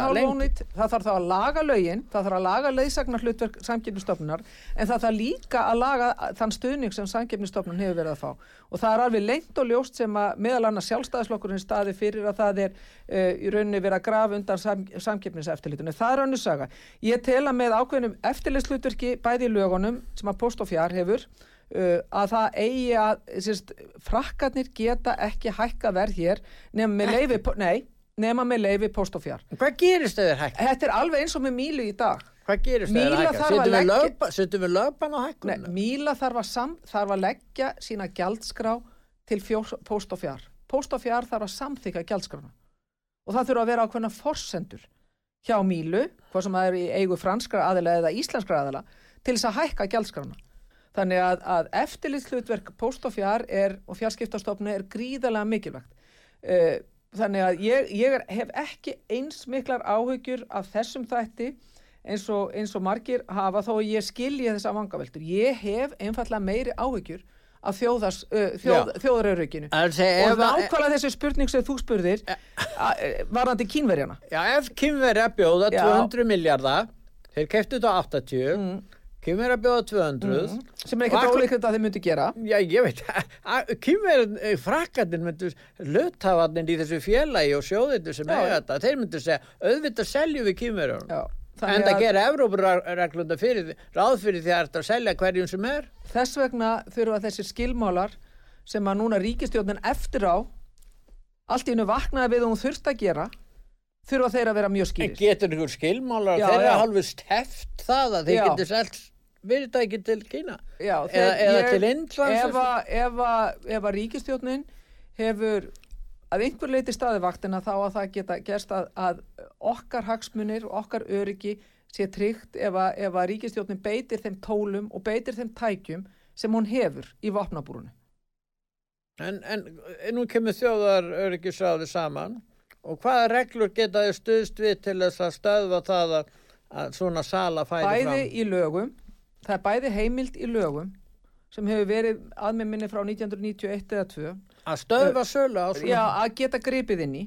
Speaker 2: halvónýtt, það þarf þá að laga lögin það þarf að laga leiðsagnar hlutverk samkeppnistofnunar en það þarf líka að laga þann stuðning sem samkeppnistofnun hefur verið að fá. Og það er alveg lengt og ljóst sem að meðal annars sjálfstæðislokkurinn staði fyrir að það er uh, í rauninni verið að grafa undan sam, samkeppniseftirlitunni, það er önnu saga. Ég tela með ákveðnum eftirlitslutverki bæði í lögunum sem að post og fjár hefur að það eigi að sérst, frakkarnir geta ekki hækka verð hér nema með leifi, nei, nema með leifi post og fjár.
Speaker 1: Hvað gerist þau þér hækka?
Speaker 2: Þetta er alveg eins og með Mílu í dag.
Speaker 1: Hvað gerist þau þér hækka? Settum við löpan á hækkunum?
Speaker 2: Nei, Míla þarf að, sam, þarf að leggja sína gjaldskrá til fjós, post og fjár. Post og fjár þarf að samþyka gjaldskrána og það þurfa að vera ákveðna forsendur hjá Mílu, hvað sem það er í eigu franskra aðila eða íslenskra aðila, til þess að hækka gjaldskrána. Þannig að, að eftirlitslutverk post og fjár er, og fjárskiptastofnu er gríðarlega mikilvægt. Uh, þannig að ég, ég hef ekki eins miklar áhugjur af þessum þætti eins og, eins og margir hafa þó ég skilji þessa vangaveltur. Ég hef einfallega meiri áhugjur af þjóðars, uh, þjóð, þjóðarörygginu og nákvæmlega þessi spurning sem þú spurðir varðandi kínverjana.
Speaker 1: Já, ef kínverja bjóða 200 miljardar, þeir keftu þetta á 80 mm Kymver að bjóða 200 mm.
Speaker 2: sem er ekkert ólíkt að þeir myndi gera.
Speaker 1: Já ég veit. Kymver eh, frakkarnir myndi löttavarnir í þessu félagi og sjóðinu sem er þetta þeir myndi segja auðvitað selju við Kymver en það gera Evrópureglunda fyrir ráð fyrir því að þetta selja hverjum sem er.
Speaker 2: Þess vegna þurfa þessi skilmálar sem að núna ríkistjóðnin eftir á allt í hennu vaknaði við og hún þurft að gera þurfa þeir að vera mjög skýrir.
Speaker 1: En getur ykkur skilmálar þeirra halvur steft það að þeir getur selgt fyrirtæki til Kína?
Speaker 2: Já, eða, eða til Indlands ef að ríkistjónin hefur að einhver leiti staðivaktina þá að það geta gerst að, að okkar hagsmunir og okkar öryggi sé tryggt ef að, ef að ríkistjónin beitir þeim tólum og beitir þeim tækjum sem hún hefur í vopnabúrunu
Speaker 1: En, en nú kemur þjóðar öryggisráði saman Og hvaða reglur geta þið stuðst við til þess að stöðva það að, svona sala færi
Speaker 2: bæði
Speaker 1: fram?
Speaker 2: í lögum það er bæði heimild í lögum sem hefur verið að með minni frá 1991 eða 2
Speaker 1: Að stöðva sölu á svona?
Speaker 2: já, að geta gripið inn í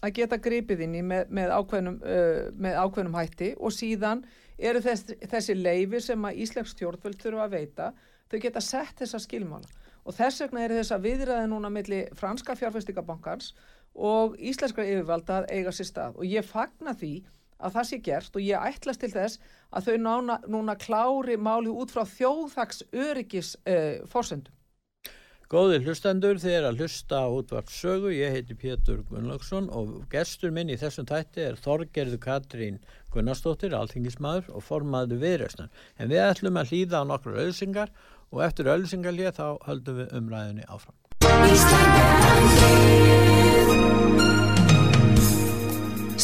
Speaker 2: að geta gripið inn í með, með, ákveðnum, uh, með ákveðnum hætti og síðan eru þess, þessi leifi sem að Íslensk stjórnvöld þurfa að veita þau geta sett þessa skilmála. Og þess vegna eru þessa viðræði núna milli franska fjárfæstingabankans og íslenskra yfirvalda að eiga sér stað. Og ég fagna því að það sé gert og ég ætlast til þess að þau nána, núna klári máli út frá þjóðþaks öryggis uh, fórsendum.
Speaker 1: Góði hlustendur, þið er að hlusta á útvart sögu, ég heiti Pétur Gunnlaugsson og gestur minn í þessum tætti er Þorgerðu Katrín Gunnarsdóttir, alþingismadur og formaður viðræsnar. En við ætlum að hlýða á nokkru auðsingar og eftir auðsingarlið þá höldum við umræðinni áfram.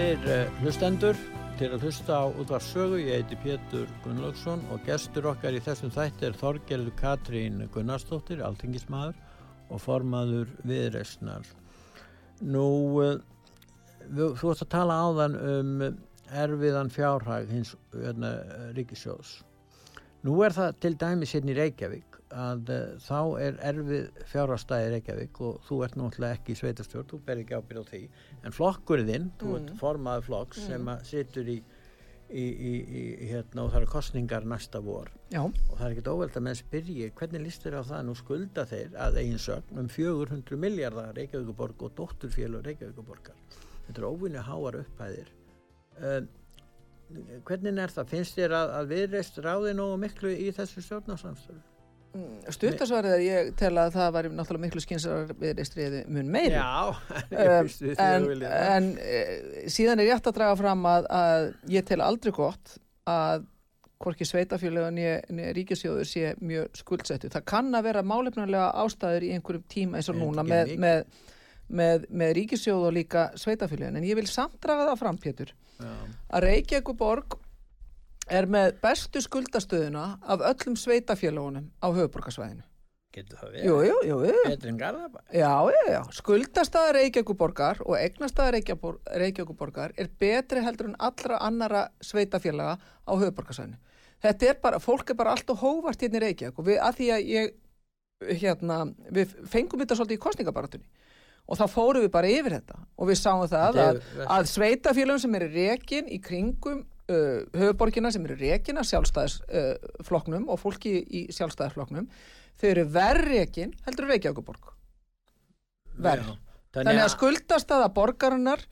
Speaker 1: Góðir uh, hlustendur, til að hlusta á útvart sögu, ég heiti Pétur Gunnlaugsson og gestur okkar í þessum þætti er Þorgerður Katrín Gunnarsdóttir, alþingismadur og formaður viðreysnar. Nú, þú þú ætti að tala áðan um erfiðan fjárhag hins hérna, ríkisjós. Nú er það til dæmis hérna í Reykjavík að uh, þá er erfið fjárhagstæði Reykjavík og þú ert náttúrulega ekki í sveitastjórn, þú ber ekki ábyrð á því. En flokkurinn, þú ert formaður flokks sem að situr í, í, í, hérna og það eru kostningar næsta vor.
Speaker 2: Já.
Speaker 1: og það er ekkert óveld að menn spyrji hvernig líst þér á það? Nú skulda þeir að eigin sögn um 400 miljardar Reykjavíkuborg og dótturfélug Reykjavíkuborgar þetta er óvinni háar upphæðir. Um, hvernig er það? Finnst þér að, að viðreist ráði nógu miklu í þessu stjórnarsamstöðu
Speaker 2: Stuttasvarið er ég tel að það var náttúrulega miklu skynsar við reistriði mun meiri.
Speaker 1: Já, ég
Speaker 2: Um, en, en e, síðan er rétt að draga fram að, að ég tel aldrei gott að hvorki sveitafélögun en ríkisjóður sé mjög skuldsettu. Það kann að vera málefnulega ástæður í einhverjum tíma eins og núna með, með, með, með ríkisjóð og líka sveitafélögun. En ég vil samt draga það fram, Pétur,
Speaker 1: Já.
Speaker 2: að Reykjavíkuborg er með bestu skuldastöðuna af öllum sveitafélögunum á höfuborgarsvæðinu.
Speaker 1: Getur það verið?
Speaker 2: jú, jú, jú.
Speaker 1: Betri en Garðabæ?
Speaker 2: Já, já, já. Skuldastaða Reykjavíkuborgar og Reykjabor- Reykjavíkuborgar er betri heldur en allra annara sveitafélaga á höfuborgarsvæðinu. Þetta er bara, fólk er bara allt og hóvart hérna í Reykjavík og við, að því að ég, hérna, við fengum þetta svolítið í kostningabaratunni og þá fórum við bara yfir þetta og við sáum það að, að sveitafélagum sem eru rekin í kringum uh, höfuborgina sem eru rekin að sjálfstæðisflokknum uh, og fólki í sjálfstæðisflokknum þau eru verð rekin heldur Reykjavíkuborg verð. Þannig að skuldastaða borgarinnar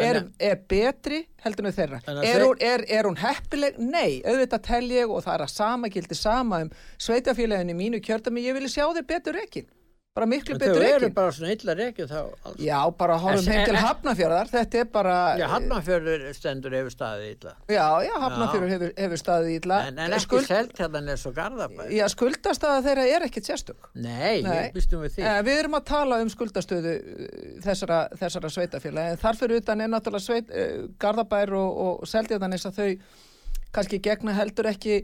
Speaker 2: er, er betri heldur en þeirra. Er er, er hún heppileg? Nei, auðvitað tel ég og það er að sama gildi sama um sveitafélaginu mínu kjördami, ég vilja sjá þér betur rekin. Bara miklu betur
Speaker 1: þau eru bara svona illa reikið þá alls.
Speaker 2: Já, bara horfum heim til Hafnafjörðar, þetta er bara...
Speaker 1: Já, Hafnarfjörður stendur yfir staðið illa.
Speaker 2: Já, já, Hafnafjörður hefur, hefur staðið ítla.
Speaker 1: En, en ekki Skuld... selt hérna eins og Garðabæ.
Speaker 2: Já, skuldastaða þeirra er ekkit sérstök.
Speaker 1: Nei,
Speaker 2: Nei.
Speaker 1: býstum við því.
Speaker 2: Eh, Við erum að tala um skuldastöðu eh, þessara, þessara sveitafélag en þarfur utan er náttúrulega sveit, uh, Garðabær og, og Seldjardanis að þau kannski gegna heldur ekki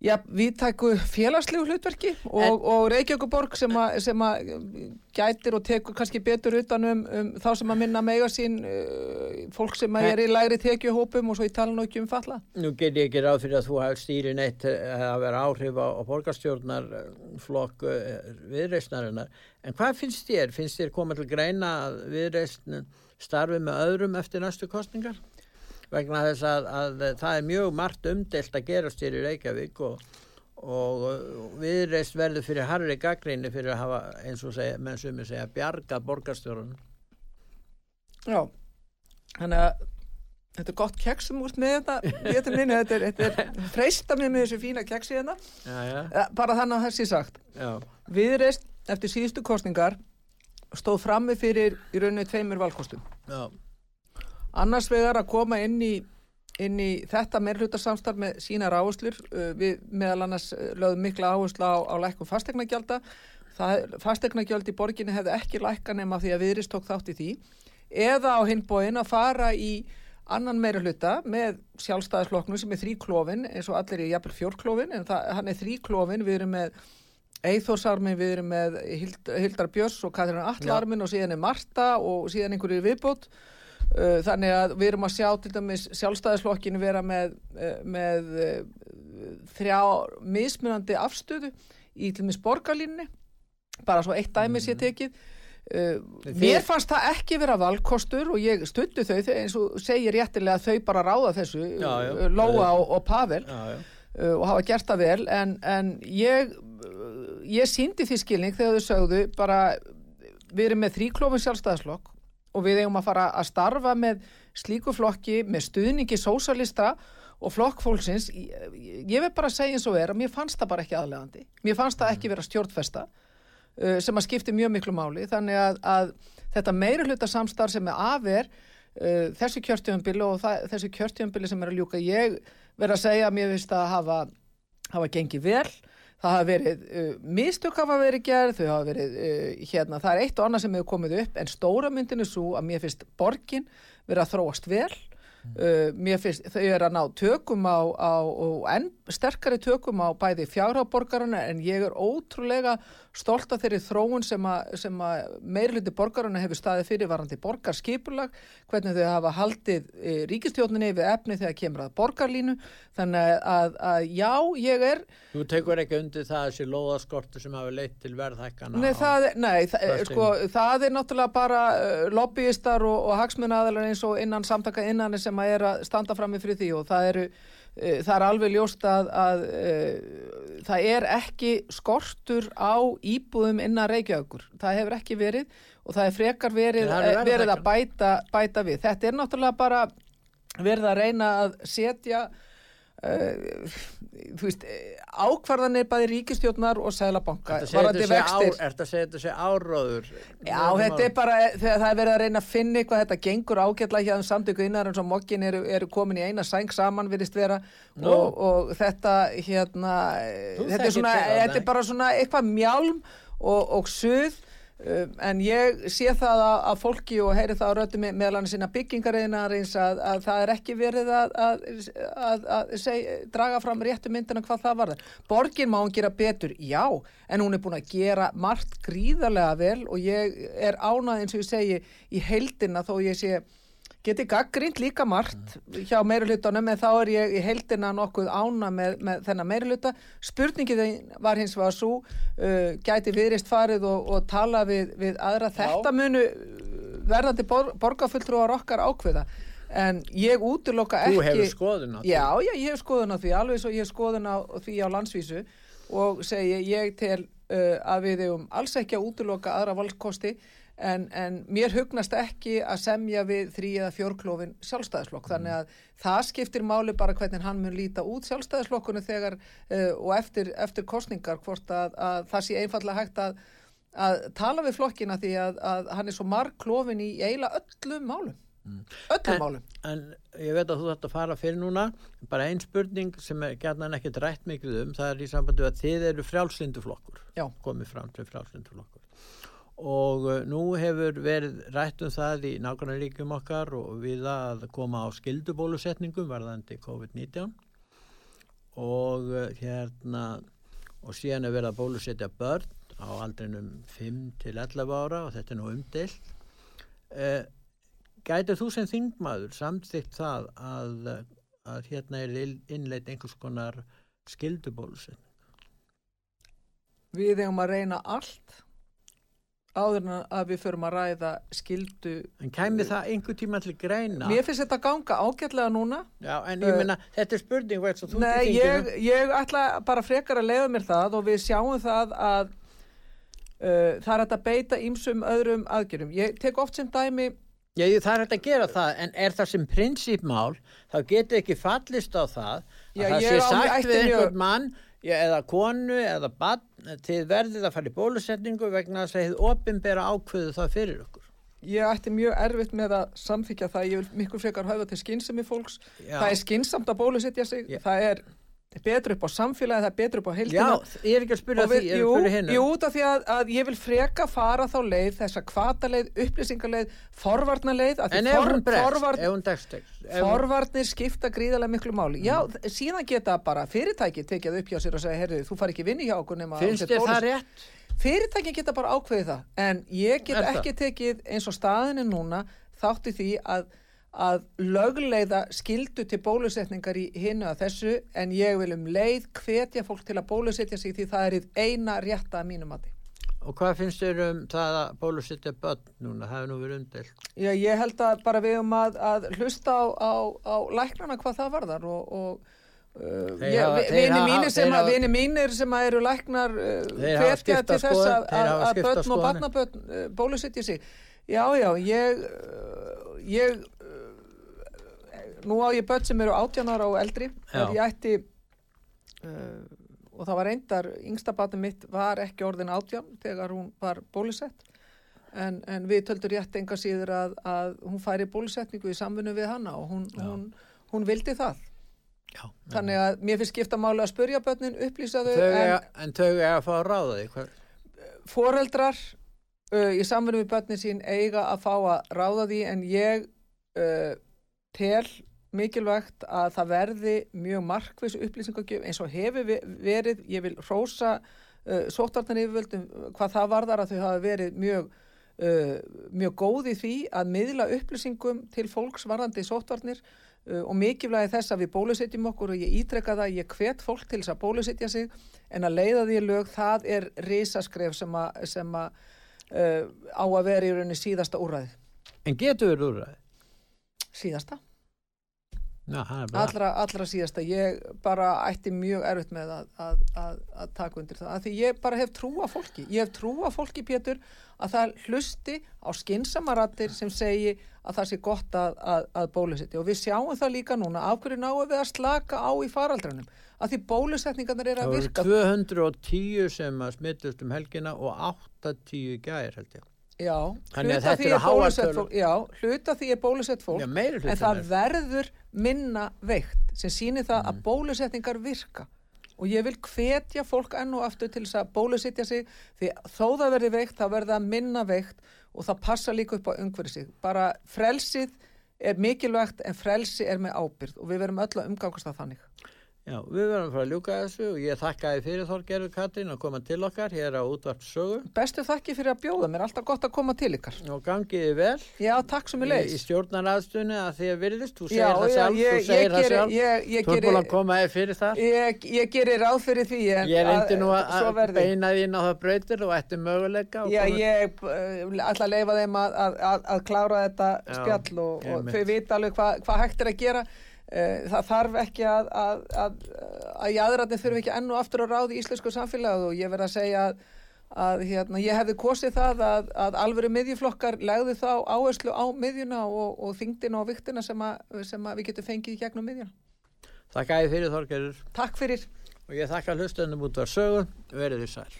Speaker 2: já, viðtæku félagslegu hlutverki og, og Reykjavíkuborg sem, a, sem að gætir og tekur kannski betur utan um, um þá sem að minna mega sín uh, fólk sem að er í lægri tekjuhópum og svo ég tala nú ekki um falla
Speaker 1: Nú get ég ekki ráð fyrir að þú hafði stýri neitt eh, að vera áhrif á, á borgarstjórnar eh, flokk viðreistnarinnar. En hvað finnst þér? Finnst þér koma til greina að viðreistn starfi með öðrum eftir næstu kostningar? Vegna þess að, að það er mjög margt umdelt að gerast hér í Reykjavík og, og viðreist verður fyrir harri gaggrinni fyrir að hafa eins og segja, menn sumir segja bjarga borgarstjórun.
Speaker 2: Já, þannig að þetta er gott keks sem úr með þetta, þetta, minni, þetta er, þetta er freista mér með þessu fína keksi hérna, Eh, bara þannig að þessi sagt.
Speaker 1: já,
Speaker 2: Viðreist eftir síðustu kostningar stóð frammi fyrir í rauninni tveimur valkostum.
Speaker 1: já,
Speaker 2: Annars vegar að koma inn í, inn í þetta meirhlutasamstarf með sína ráðslur. Við meðal annars eh, lögðum mikla áherslu á, á lækkum fastegnagjalda. Fastegnagjöld í borginni hefði ekki lækka nema því að viðrist tók þátt í því. Eða á hinbóin að fara í annan meirhluta með sjálfstæðisflokknu sem er þrýklófin eins og allir er jafnvel fjórklófin en það, hann er þrýklófin. Við erum með Eithórsarmin, við erum með Hild, Hildar Björns og Katrín Allarmin og síðan er Marta og síðan einhverju viðbót. Uh, Þannig að við erum að sjá til dæmis sjálfstæðisflokkinu vera með, uh, með uh, þrjá mismunandi afstöðu í til dæmis borgarlínni, bara svo eitt dæmis ég tekið. Uh,
Speaker 1: Þið-
Speaker 2: mér fannst það ekki vera valkostur og ég stuttu þau. Eins og segir réttilega að þau bara ráða þessu,
Speaker 1: Já, já.
Speaker 2: Lóa og, og Pavel
Speaker 1: já,
Speaker 2: og hafa gert það vel. En, en ég, ég síndi því skilning þegar þau sögðu bara við erum með þrýklófin sjálfstæðaslokk og við eigum að fara að starfa með slíku flokki með stuðningi sósalista og flokkfólksins ég, vil bara segja eins og er að mér fannst það bara ekki aðlegandi mér fannst það ekki vera stjórnfesta uh, sem að skipti mjög miklu máli. Þannig að, að þetta meiri hluta samstarf sem er afer uh, þessi kjörtjöfumbili og það, þessi kjörtjöfumbili sem er að ljúka ég verð að segja að mér finnst að hafa, hafa gengið vel það hafa verið, uh, mistök hafa verið gerð þau hafa verið, uh, hérna það er eitt og annað sem hefur komið upp en stóra myndin er svo að mér finnst borgin verið að þróast vel. Uh, mér finnst þau eru að ná tökum á, á og enn sterkari tökum á bæði fjárháborgarana en ég er ótrúlega stolt af þeirri þróun sem að, sem að meirluti borgarana hefur staðið fyrir varandi borgarskipulag, hvernig þau hafa haldið e, ríkistjóninni við efni þegar kemur að borgarlínu. Þannig að, að já, ég er
Speaker 1: Þú tekur ekki undir það þessi lóðaskortu sem hafi leitt til verðhækkana
Speaker 2: Nei, það, nei það, sko, það er náttúrulega bara uh, lobbyistar og, og hagsmunnaðalar eins og innan samtaka innan sem að er að standa frammi fyrir því og það eru það er alveg ljóst að, að uh, það er ekki skortur á íbúðum innan Reykjavíkur. Það hefur ekki verið og það er frekar verið,
Speaker 1: það eru
Speaker 2: eh, verið að bæta, bæta við. Þetta er náttúrulega bara verið að reyna að setja uh, þú veist, eh, ákvarðanir bæði ríkistjórnar og sælabanka varandi
Speaker 1: þetta að segja þetta sé áróður?
Speaker 2: Já, þetta er bara, þegar það er verið að reyna að finna eitthvað, þetta gengur ágætlega hjá þeim samtöku innar eins og mokkin eru, eru komin í eina sæng saman virðist vera.
Speaker 1: Nú.
Speaker 2: og, og þetta hérna, þetta er, svona, þetta er bara svona eitthvað mjálm og, og suð. um, en ég sé það að, fólki og heyri það á röttum meðal hann sinna byggingariðinarins að, að það er ekki verið að, að, að, seg, draga fram réttu myndina hvað það var borgin má hún gera betur, já en hún er búin að gera margt gríðarlega vel og ég er ánað eins og ég segi í heildina þó ég sé geti gaggrind líka margt hjá meirulutanum en þá er ég í heildina nokkuð ána með, með þennan meiruluta spurningið var hins var svo uh, gæti viðrist farið og, og tala við, við aðra? Þetta munu uh, verðandi bor, borgarfulltrúar okkar ákveða. En ég útiloka ekki
Speaker 1: Þú hefur skoðun á því.
Speaker 2: Já, já, ég hef skoðun á því, alveg svo ég hef skoðun á því á landsvísu. Og segi ég tel uh, að við hefum alls ekki að útiloka aðra valkosti en, en mér hugnast ekki að semja við þrý eða fjórklófin sjálfstæðisflokk. Þannig að það skiptir máli bara hvernig hann mun líta út sjálfstæðisflokkunni þegar uh, og eftir, eftir kostningar hvort að, að það sé einfallega hægt að, að tala við flokkina því að, að hann er svo marg klófin í eiginlega öllum málum. Öllum málum.
Speaker 1: En ég veit að þú þarft að fara fyrir núna. Bara ein spurning sem er gætnan ekkert rætt mikið um, það er í sambandi við að þið eru frjálslinduflokkur
Speaker 2: Já.
Speaker 1: komið fram til frjálslinduflokkur og uh, nú hefur verið rætt um það í nákvæmlega ríkjum okkar og við að koma á skildubólusetningum varðandi COVID-19 og uh, hérna og síðan er verið að bólusetja börn á aldrinum 5 til 11 ára og þetta er nú umdilt uh, Gætir þú sem þingmaður samþygt það að, að hérna er innleitt einhvers konar skildubólusetning?
Speaker 2: Við eigum að reyna allt áður en að við förum að ræða skildu.
Speaker 1: En kæmi það einhver tíma til greina?
Speaker 2: Mér finnst þetta ganga ágætlega núna.
Speaker 1: Já, en ég
Speaker 2: Uh,
Speaker 1: meina, þetta er spurning
Speaker 2: Nei, ég, ég ætla bara frekar að leiða mér það og við sjáum það að uh, það er að beita ímsum öðrum aðgjörum. Ég tek oft sem dæmi
Speaker 1: Já, það er að gera það, en er það sem prinsípmál, þá getur ekki fallist á það
Speaker 2: Já,
Speaker 1: að það
Speaker 2: ég
Speaker 1: sé sagt við einhvern mann já, eða konu eða bann til verðið að fara í bólusetningu vegna þess að þið opinbera ákveðu það fyrir okkur.
Speaker 2: Ég ætti mjög erfitt með að samþykja það, ég vil miklu frekar höfða til skynsemi fólks.
Speaker 1: Já.
Speaker 2: Það er skynsamt að bólusetja sig,
Speaker 1: Já.
Speaker 2: það er betur upp á samfélagi, það er betur upp á
Speaker 1: Já,
Speaker 2: heildina.
Speaker 1: ég er ekki að spyrja
Speaker 2: við,
Speaker 1: því, ég er að spyrja hinnu.
Speaker 2: jú, af því að, að ég vil freka fara þá leið, þessa kvataleið, upplýsingaleið, forvarnaleið,
Speaker 1: En ef hún bregst,
Speaker 2: forvarn-
Speaker 1: ef hún
Speaker 2: Forvarnir skipta gríðarlega miklu máli. Já,
Speaker 1: Mm.
Speaker 2: síðan geta bara fyrirtæki tekið upp hjá sér og segja, heyrðu, þú far ekki vinni hjá okkur nema...
Speaker 1: finnst þér það
Speaker 2: bólusett."
Speaker 1: rétt?
Speaker 2: Fyrirtækin geta bara ákveðið það, en ég get
Speaker 1: það?
Speaker 2: ekki tekið eins og staðinu núna þátti því að, að lögleiða skildu til bólusetningar í hinnu að þessu, en ég vil um leið hvetja fólk til að bólusetja sig því það er eina rétta að mínum mati.
Speaker 1: Og hvað finnst þér um það að bólusetja börn núna, það hefur nú verið umdelt.
Speaker 2: Já, ég held að bara við um að, að hlusta á, á, á læknana hvað það varðar og, og uh, vini mínir sem, að- að eru læknar uh, hvetja til þess að, að, að börn og barnabörn uh, bólusetja sig. Já, já, ég, ég nú á ég börn sem eru 18 ára og eldri þegar ég ætti uh, og það var reyndar, yngsta barnið mitt var ekki orðin 18 þegar hún var bólusett en, en við töldur rétt enga síður að, að hún færi bólusetningu í samfunnu við hana og hún, hún, hún vildi það.
Speaker 1: Já.
Speaker 2: Þannig að mér finnst skipta máli að spurja börnin, upplýsa þau,
Speaker 1: Þau
Speaker 2: en
Speaker 1: en þau er að fá að ráða því.
Speaker 2: Foreldrar uh, í samfunnu við börnin sín eiga að fá að ráða því en ég uh, tel mikilvægt að það verði mjög markvis upplýsingagjöf eins og hefur ve- verið, ég vil rósa uh, sóttarnar yfirvöldum hvað það varðar að þau hafa verið mjög uh, mjög góð í því að miðla upplýsingum til fólks varðandi sóttarnir uh, og mikilvægi þess að við bólusetjum okkur og ég ítreka það, ég hvet fólk til þess að bólusetja sig en að leiða því lög, það er risaskref sem að, sem að uh, á að vera í rauninni síðasta úrræði.
Speaker 1: en getur úrræði?
Speaker 2: Síðasta?
Speaker 1: Já, það bara.
Speaker 2: allra, allra síðasta. Ég bara ætti mjög erfitt með að, að, að, að taka undir það, af því ég bara hef trú að fólki, ég hef trú að fólki Pétur að það hlusti á skynsamarattir sem segi að það sé gott að, að, að bólusetja og við sjáum það líka núna, af hverju náum við að slaka á í faraldrunum, að því bólusetningarnir er
Speaker 1: Það
Speaker 2: að
Speaker 1: voru
Speaker 2: virka.
Speaker 1: 210 sem að smittust um helgina og 80 gær held ég.
Speaker 2: já, hluta því er bólusett fólk já, hluta því er bólusett fólk
Speaker 1: Já,
Speaker 2: en það
Speaker 1: er.
Speaker 2: verður minna veikt sem sýnir það
Speaker 1: Mm.
Speaker 2: að bólusetningar virka. Og ég vil hvetja fólk enn og aftur til þess að bólusetja sig því þó það verði veikt það minna veikt og það passa líka upp á umhverju sig bara frelsið er mikilvægt en frelsi er með ábyrð og við verum öll að umgangast það þannig
Speaker 1: Já, við verðum að fara að ljúka þessu og ég þakka þið fyrir Þorgerður Katrín að koma til okkar hér á útvart sögu
Speaker 2: bestu þakki fyrir að bjóða mér, alltaf gott að koma til ykkar
Speaker 1: og gangiði vel
Speaker 2: já, takk sem
Speaker 1: í,
Speaker 2: ég
Speaker 1: í
Speaker 2: leis
Speaker 1: stjórnaraðstunni að því að virðist, þú segir
Speaker 2: Já,
Speaker 1: það
Speaker 2: já,
Speaker 1: sjálf,
Speaker 2: ég-
Speaker 1: þú segir það sjálf,
Speaker 2: ég- ég
Speaker 1: þú er búin að koma þér fyrir það.
Speaker 2: ég, ég gerir ráð fyrir því en
Speaker 1: Ég reyndi nú að, að beina þín á það brautir og ætti möguleika.
Speaker 2: Já, ég uh, ætla að leifa þeim að, klára þetta
Speaker 1: Já,
Speaker 2: spjall og, þau vita alveg hvað hva hægt er að gera. Uh, það þarf ekki að, að, að, að jáðrætni þurfi ekki enn og aftur að ráði í íslensku samfélagi og ég verð að segja að, að hérna, ég hefði kosið það að, að alvöru miðjuflokkar legðu þá áherslu á miðjuna og, og þingdina og viktina sem, að, sem að við getum fengið í gegnum miðjuna.
Speaker 1: Þakka þið fyrir Þorgerður
Speaker 2: Takk fyrir.
Speaker 1: og ég þakka hlustendum út var sögu, verið þið sæl.